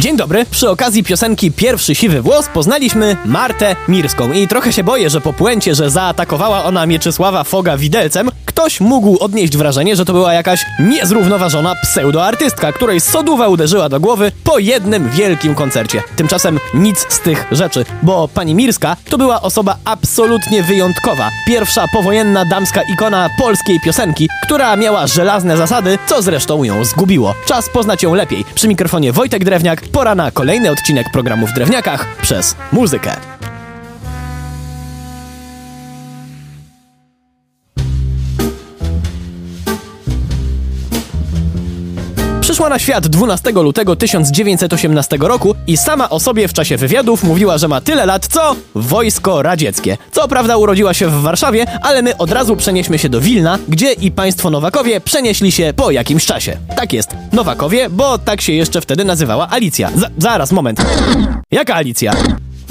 Dzień dobry. Przy okazji piosenki Pierwszy siwy włos poznaliśmy Martę Mirską i trochę się boję, że po puencie, że zaatakowała ona Mieczysława Foga widelcem, ktoś mógł odnieść wrażenie, że to była jakaś niezrównoważona pseudoartystka, której soduwa uderzyła do głowy po jednym wielkim koncercie. Tymczasem nic z tych rzeczy, bo pani Mirska to była osoba absolutnie wyjątkowa. Pierwsza powojenna damska ikona polskiej piosenki, która miała żelazne zasady, co zresztą ją zgubiło. Czas poznać ją lepiej. Przy mikrofonie Wojtek Drewniak, pora na kolejny odcinek programu w Drewniakach przez muzykę. Przyszła na świat 12 lutego 1918 roku i sama o sobie w czasie wywiadów mówiła, że ma tyle lat co wojsko radzieckie. Co prawda urodziła się w Warszawie, ale my od razu przenieśmy się do Wilna, gdzie i państwo Nowakowie przenieśli się po jakimś czasie. Tak jest, Nowakowie, bo tak się jeszcze wtedy nazywała Alicja. Z zaraz, moment. Jaka Alicja?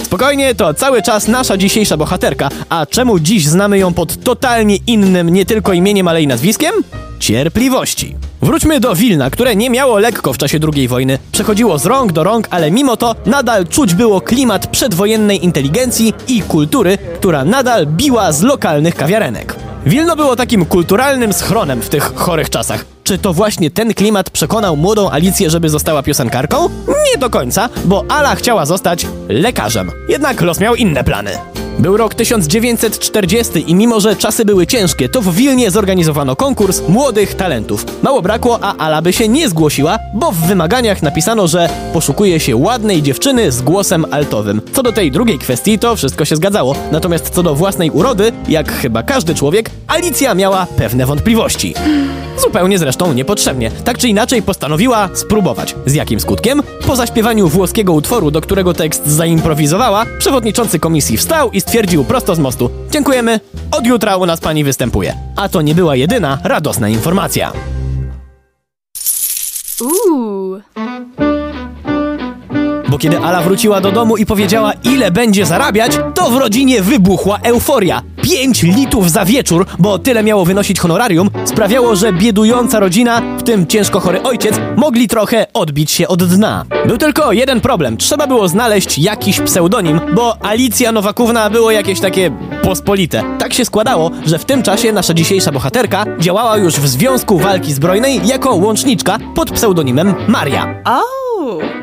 Spokojnie, to cały czas nasza dzisiejsza bohaterka. A czemu dziś znamy ją pod totalnie innym nie tylko imieniem, ale i nazwiskiem? Cierpliwości. Wróćmy do Wilna, które nie miało lekko w czasie II wojny. Przechodziło z rąk do rąk, ale mimo to nadal czuć było klimat przedwojennej inteligencji i kultury, która nadal biła z lokalnych kawiarenek. Wilno było takim kulturalnym schronem w tych chorych czasach. Czy to właśnie ten klimat przekonał młodą Alicję, żeby została piosenkarką? Nie do końca, bo Ala chciała zostać lekarzem. Jednak los miał inne plany. Był rok 1940 i mimo, że czasy były ciężkie, to w Wilnie zorganizowano konkurs młodych talentów. Mało brakło, a Ala by się nie zgłosiła, bo w wymaganiach napisano, że poszukuje się ładnej dziewczyny z głosem altowym. Co do tej drugiej kwestii, to wszystko się zgadzało. Natomiast co do własnej urody, jak chyba każdy człowiek, Alicja miała pewne wątpliwości. Zupełnie zresztą niepotrzebnie. Tak czy inaczej postanowiła spróbować. Z jakim skutkiem? Po zaśpiewaniu włoskiego utworu, do którego tekst zaimprowizowała, przewodniczący komisji wstał i stwierdził prosto z mostu: Dziękujemy, od jutra u nas pani występuje. A to nie była jedyna radosna informacja. Uuu. Bo kiedy Ala wróciła do domu i powiedziała, ile będzie zarabiać, to w rodzinie wybuchła euforia. 5 litów za wieczór, bo tyle miało wynosić honorarium, sprawiało, że biedująca rodzina, w tym ciężko chory ojciec, mogli trochę odbić się od dna. Był tylko jeden problem. Trzeba było znaleźć jakiś pseudonim, bo Alicja Nowakówna było jakieś takie pospolite. Tak się składało, że w tym czasie nasza dzisiejsza bohaterka działała już w Związku Walki Zbrojnej jako łączniczka pod pseudonimem Maria. O.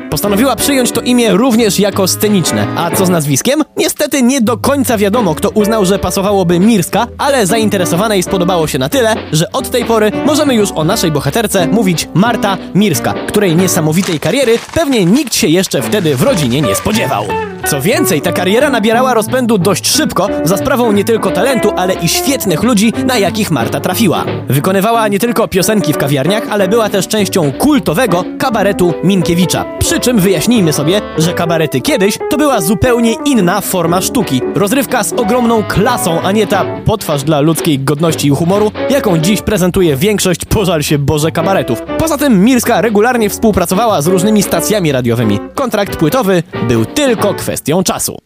Postanowiła przyjąć to imię również jako sceniczne. A co z nazwiskiem? Niestety nie do końca wiadomo, kto uznał, że pasowałoby Mirska, ale zainteresowanej spodobało się na tyle, że od tej pory możemy już o naszej bohaterce mówić Marta Mirska, której niesamowitej kariery pewnie nikt się jeszcze wtedy w rodzinie nie spodziewał. Co więcej, ta kariera nabierała rozpędu dość szybko, za sprawą nie tylko talentu, ale i świetnych ludzi, na jakich Marta trafiła. Wykonywała nie tylko piosenki w kawiarniach, ale była też częścią kultowego kabaretu Minkiewicza. Przy czym wyjaśnijmy sobie, że kabarety kiedyś to była zupełnie inna forma sztuki. Rozrywka z ogromną klasą, a nie ta potwarz dla ludzkiej godności i humoru, jaką dziś prezentuje większość, pożal się Boże, kabaretów. Poza tym Mirska regularnie współpracowała z różnymi stacjami radiowymi. Kontrakt płytowy był tylko kwestią czasu.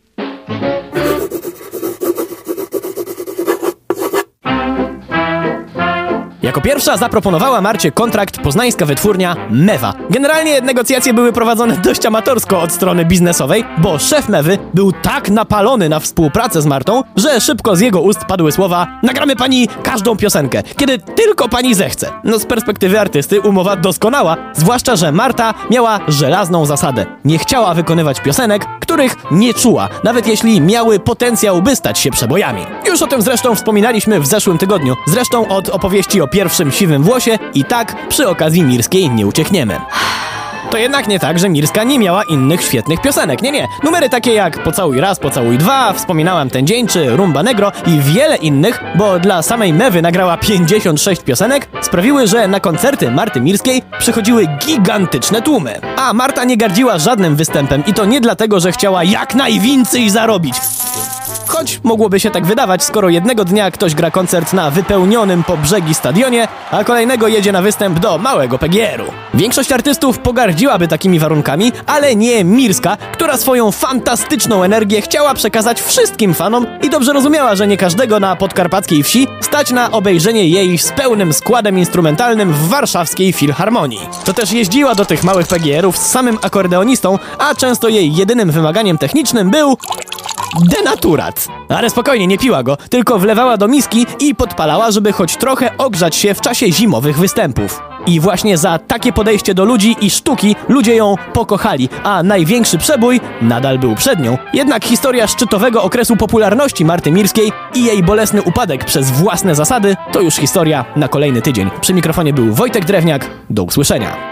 Jako pierwsza zaproponowała Marcie kontrakt poznańska wytwórnia Mewa. Generalnie negocjacje były prowadzone dość amatorsko od strony biznesowej, bo szef Mewy był tak napalony na współpracę z Martą, że szybko z jego ust padły słowa nagramy pani każdą piosenkę, kiedy tylko pani zechce. No z perspektywy artysty umowa doskonała, zwłaszcza, że Marta miała żelazną zasadę. Nie chciała wykonywać piosenek, których nie czuła, nawet jeśli miały potencjał, by stać się przebojami. Już o tym zresztą wspominaliśmy w zeszłym tygodniu. Zresztą od opowieści o pierwszym siwym włosie i tak przy okazji Mirskiej nie uciekniemy. To jednak nie tak, że Mirska nie miała innych świetnych piosenek. Nie, nie. Numery takie jak Pocałuj raz, Pocałuj dwa, Wspominałam ten dzień czy Rumba Negro i wiele innych, bo dla samej Mewy nagrała 56 piosenek, sprawiły, że na koncerty Marty Mirskiej przychodziły gigantyczne tłumy. A Marta nie gardziła żadnym występem i to nie dlatego, że chciała jak najwięcej zarobić. Choć mogłoby się tak wydawać, skoro jednego dnia ktoś gra koncert na wypełnionym po brzegi stadionie, a kolejnego jedzie na występ do małego PGR-u. Większość artystów pogardziłaby takimi warunkami, ale nie Mirska, która swoją fantastyczną energię chciała przekazać wszystkim fanom i dobrze rozumiała, że nie każdego na podkarpackiej wsi stać na obejrzenie jej z pełnym składem instrumentalnym w warszawskiej filharmonii. To też jeździła do tych małych PGR-ów z samym akordeonistą, a często jej jedynym wymaganiem technicznym był denaturat. Ale spokojnie, nie piła go, tylko wlewała do miski i podpalała, żeby choć trochę ogrzać się w czasie zimowych występów. I właśnie za takie podejście do ludzi i sztuki ludzie ją pokochali, a największy przebój nadal był przed nią. Jednak historia szczytowego okresu popularności Marty Mirskiej i jej bolesny upadek przez własne zasady to już historia na kolejny tydzień. Przy mikrofonie był Wojtek Drewniak. Do usłyszenia.